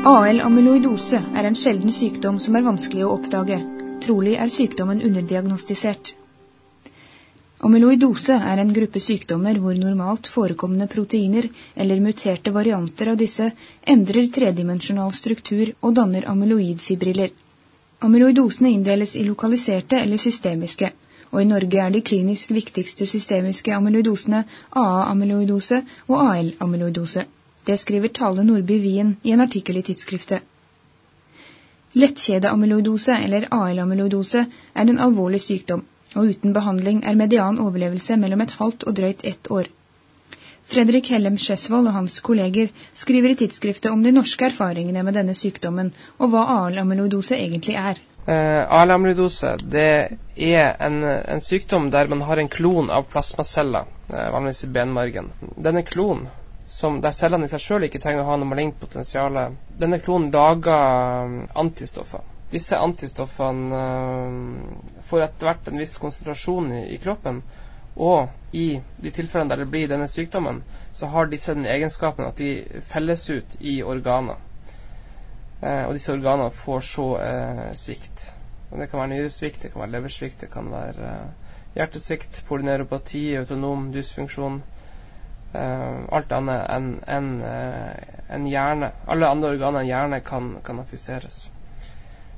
AL-amyloidose er en sjelden sykdom som er vanskelig å oppdage. Trolig er sykdommen underdiagnostisert. Amyloidose er en gruppe sykdommer hvor normalt forekommende proteiner eller muterte varianter av disse endrer tredimensjonal struktur og danner amyloidfibriller. Amyloidosene inndeles i lokaliserte eller systemiske, og i Norge er de klinisk viktigste systemiske amyloidosene AA-amyloidose og AL-amyloidose. Det skriver Tale Nordby Wien i en artikkel i tidsskriftet. Lettkjedeamyloidose, eller AL-amyloidose, er en alvorlig sykdom, og uten behandling er median overlevelse mellom et halvt og drøyt ett år. Fredrik Hellem Skjesvold og hans kolleger skriver i tidsskriftet om de norske erfaringene med denne sykdommen, og hva AL-amyloidose egentlig er. Uh, AL-amyloidose det er en, en, sykdom der man har en klon av plasmaceller, uh, vanligvis i benmargen. Denne klonen som, der cellene i seg sjøl ikke trenger å ha noe malignt potensial. Denne klonen lager um, antistoffer. Disse antistoffene uh, får etter hvert en viss konsentrasjon i, i, kroppen. Og i de tilfellene der det blir denne sykdommen, så har disse den egenskapen at de felles ut i organer. Eh, og disse organene får så eh, svikt. Og det kan være nyresvikt, det kan være leversvikt, det kan være hjertesvikt, polyneuropati, autonom dysfunksjon alt annet enn en, en hjerne. Alle andre organer enn hjerne kan, kan affiseres.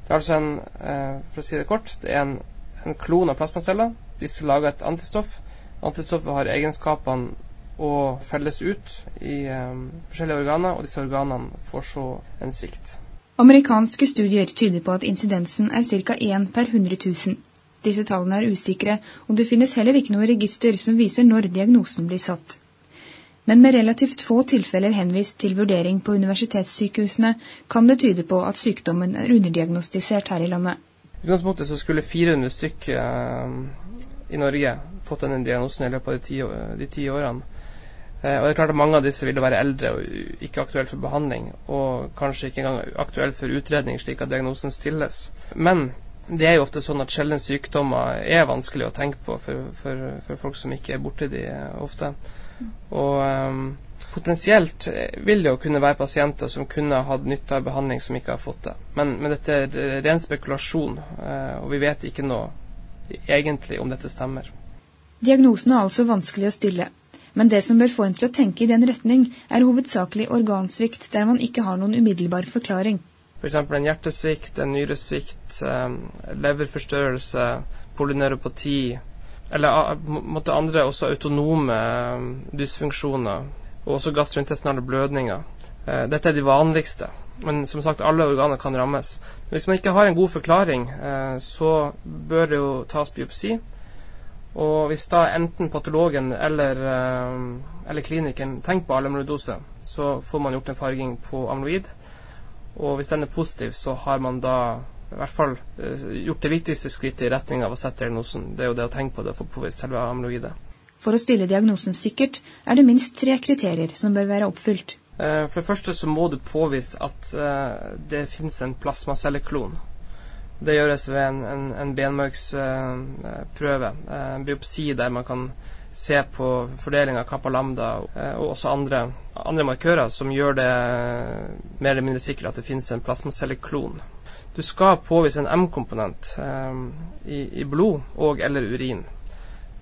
Det er altså en, uh, for å si det kort, det er en, en klon av plasmaceller. Disse lager et antistoff. Antistoffet har egenskapene å felles ut i forskjellige organer, og disse organene får så en svikt. Amerikanske studier tyder på at incidensen er ca. 1 per 100 000. Disse tallene er usikre, og det finnes heller ikke noe register som viser når diagnosen blir satt men med relativt få tilfeller henvist til vurdering på universitetssykehusene kan det tyde på at sykdommen er underdiagnostisert her i landet. I utgangspunktet så skulle 400 stykk uh, i Norge fått denne diagnosen i løpet av de ti, de ti årene. Uh, og det er klart at Mange av disse ville være eldre og ikke aktuelle for behandling, og kanskje ikke engang aktuelle for utredning, slik at diagnosen stilles. Men det er jo ofte sånn at sjeldne sykdommer er vanskelig å tenke på for, for, for folk som ikke er borti de ofte. Og um, potensielt vil det jo kunne være pasienter som kunne hatt nytte av behandling, som ikke har fått det. Men, men dette er ren spekulasjon, uh, og vi vet ikke noe egentlig om dette stemmer. Diagnosen er altså vanskelig å stille. Men det som bør få en til å tenke i den retning, er hovedsakelig organsvikt der man ikke har noen umiddelbar forklaring. F.eks. For en hjertesvikt, en nyresvikt, um, leverforstørrelse, polyneuropati, eller måtte andre også autonome dysfunksjoner, og også gastrointestinale blødninger. Eh, dette er de vanligste, men som sagt, alle organer kan rammes. Hvis man ikke har en god forklaring, eh, så bør det jo tas biopsi. Og hvis da enten patologen eller, eh, eller klinikeren tenker på amyloidose, så får man gjort en farging på amyloid. Og hvis den er positiv, så har man da i hvert fall uh, gjort det viktigste skrittet i retning av å sette diagnosen. Det er jo det å tenke på det og få påvise selve amyloidet. For å stille diagnosen sikkert er det minst tre kriterier som bør være oppfylt. Uh, for det første så må du påvise at uh, det finnes en plasmacelleklon. Det gjøres ved en, en, en benmargsprøve, en biopsi der man kan se på fordeling av kappa lambda og også andre, andre markører som gjør det mer eller mindre sikkert at det finnes en plasmacelleklon du skal påvise en M-komponent um, i, i, blod og eller urin.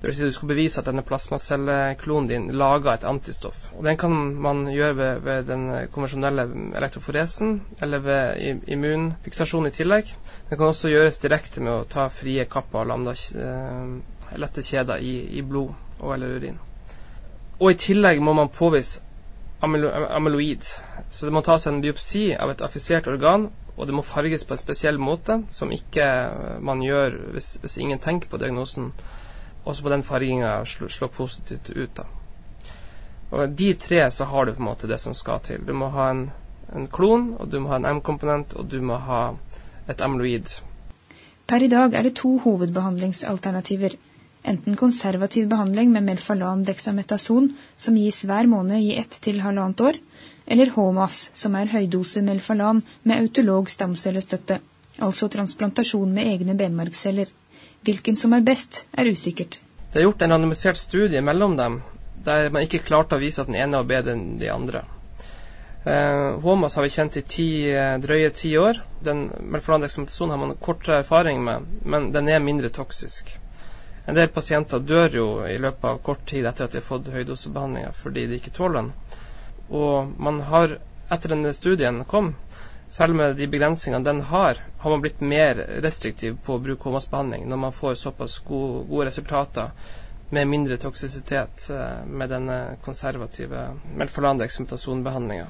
Det vil si du skal bevise at denne plasmacelleklonen din lager et antistoff. Og Den kan man gjøre ved, ved den konvensjonelle elektroforesen eller ved immunfiksasjon i tillegg. Den kan også gjøres direkte med å ta frie kappa og lambda uh, lette kjeder i, i, blod og eller urin. Og i tillegg må man påvise amyloid. Så det må tas en biopsi av et affisert organ og det må farges på en spesiell måte, som ikke man gjør hvis, hvis ingen tenker på diagnosen. Også på den farginga slår slå positivt ut. da. Og De tre så har du på en måte det som skal til. Du må ha en, en klon, og du må ha en M-komponent, og du må ha et amyloid. Per i dag er det to hovedbehandlingsalternativer. Enten konservativ behandling med melfalan dexametason, som gis hver måned i ett til halvannet år, eller HOMAS, som er høydose melfalan med autolog stamcellestøtte, altså transplantasjon med egne benmargceller. Hvilken som er best, er usikkert. Det er gjort en randomisert studie mellom dem, der man ikke klarte å vise at den ene var bedre enn de andre. Eh, HOMAS har vi kjent i ti, eh, drøye ti år. Den melforandreksamentasjonen har man kortere erfaring med, men den er mindre toksisk. En del pasienter dør jo i løpet av kort tid etter at de har fått høydosebehandlinga fordi de ikke tåler den. Og man har, etter denne studien kom, selv med de begrensningene den har, har man blitt mer restriktiv på å bruke HMAS-behandling når man får såpass gode, gode resultater med mindre toksisitet eh, med denne konservative melforlandeksementasjonbehandlinga.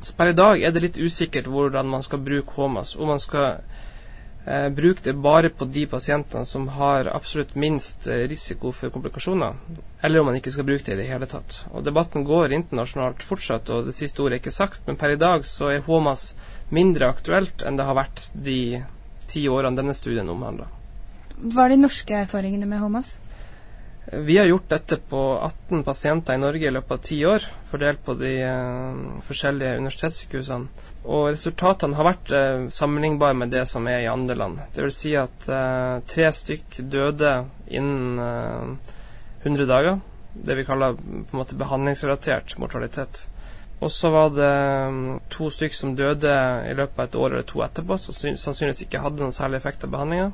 Så per i dag er det litt usikkert hvordan man skal bruke HMAS. Om man skal eh, bruk det bare på de pasientene som har absolutt minst eh, risiko for komplikasjoner, eller om man ikke skal bruke det i det hele tatt. Og Debatten går internasjonalt fortsatt, og det siste ordet er ikke sagt, men per i dag så er HMAS mindre aktuelt enn det har vært de ti årene denne studien omhandler. Hva er de norske erfaringene med HMAS? Vi har gjort dette på 18 pasienter i Norge i løpet av ti år, fordelt på de uh, forskjellige universitetssykehusene. Og resultatene har vært uh, sammenlignbare med det som er i andre land. Dvs. Si at uh, tre stykk døde innen 100 dager. Det vi kaller på en måte behandlingsrelatert mortalitet. Og så var det um, to stykk som døde i løpet av et år eller to etterpå, som sannsynligvis ikke hadde noen særlig effekt av behandlinga.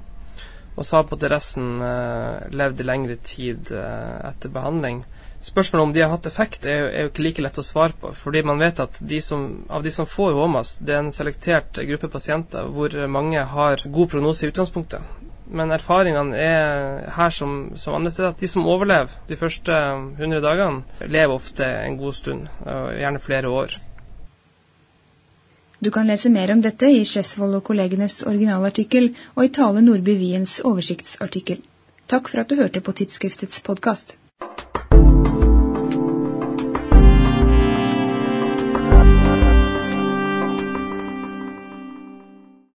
Og sa på at resten uh, levde lengre tid uh, etter behandling. Spørsmålet om de har hatt effekt, er jo, er jo, ikke like lett å svare på. Fordi man vet at de som, av de som får HOMAS, det er en selektert gruppe pasienter hvor mange har god prognose i utgangspunktet. Men erfaringene er her som, som andre steder at de som overlever de første 100 dagene, lever ofte en god stund, gjerne flere år. Du kan lese mer om dette i Skjesvold og kollegenes originalartikkel og i Tale Nordby Wiens oversiktsartikkel. Takk for at du hørte på tidsskriftets podkast.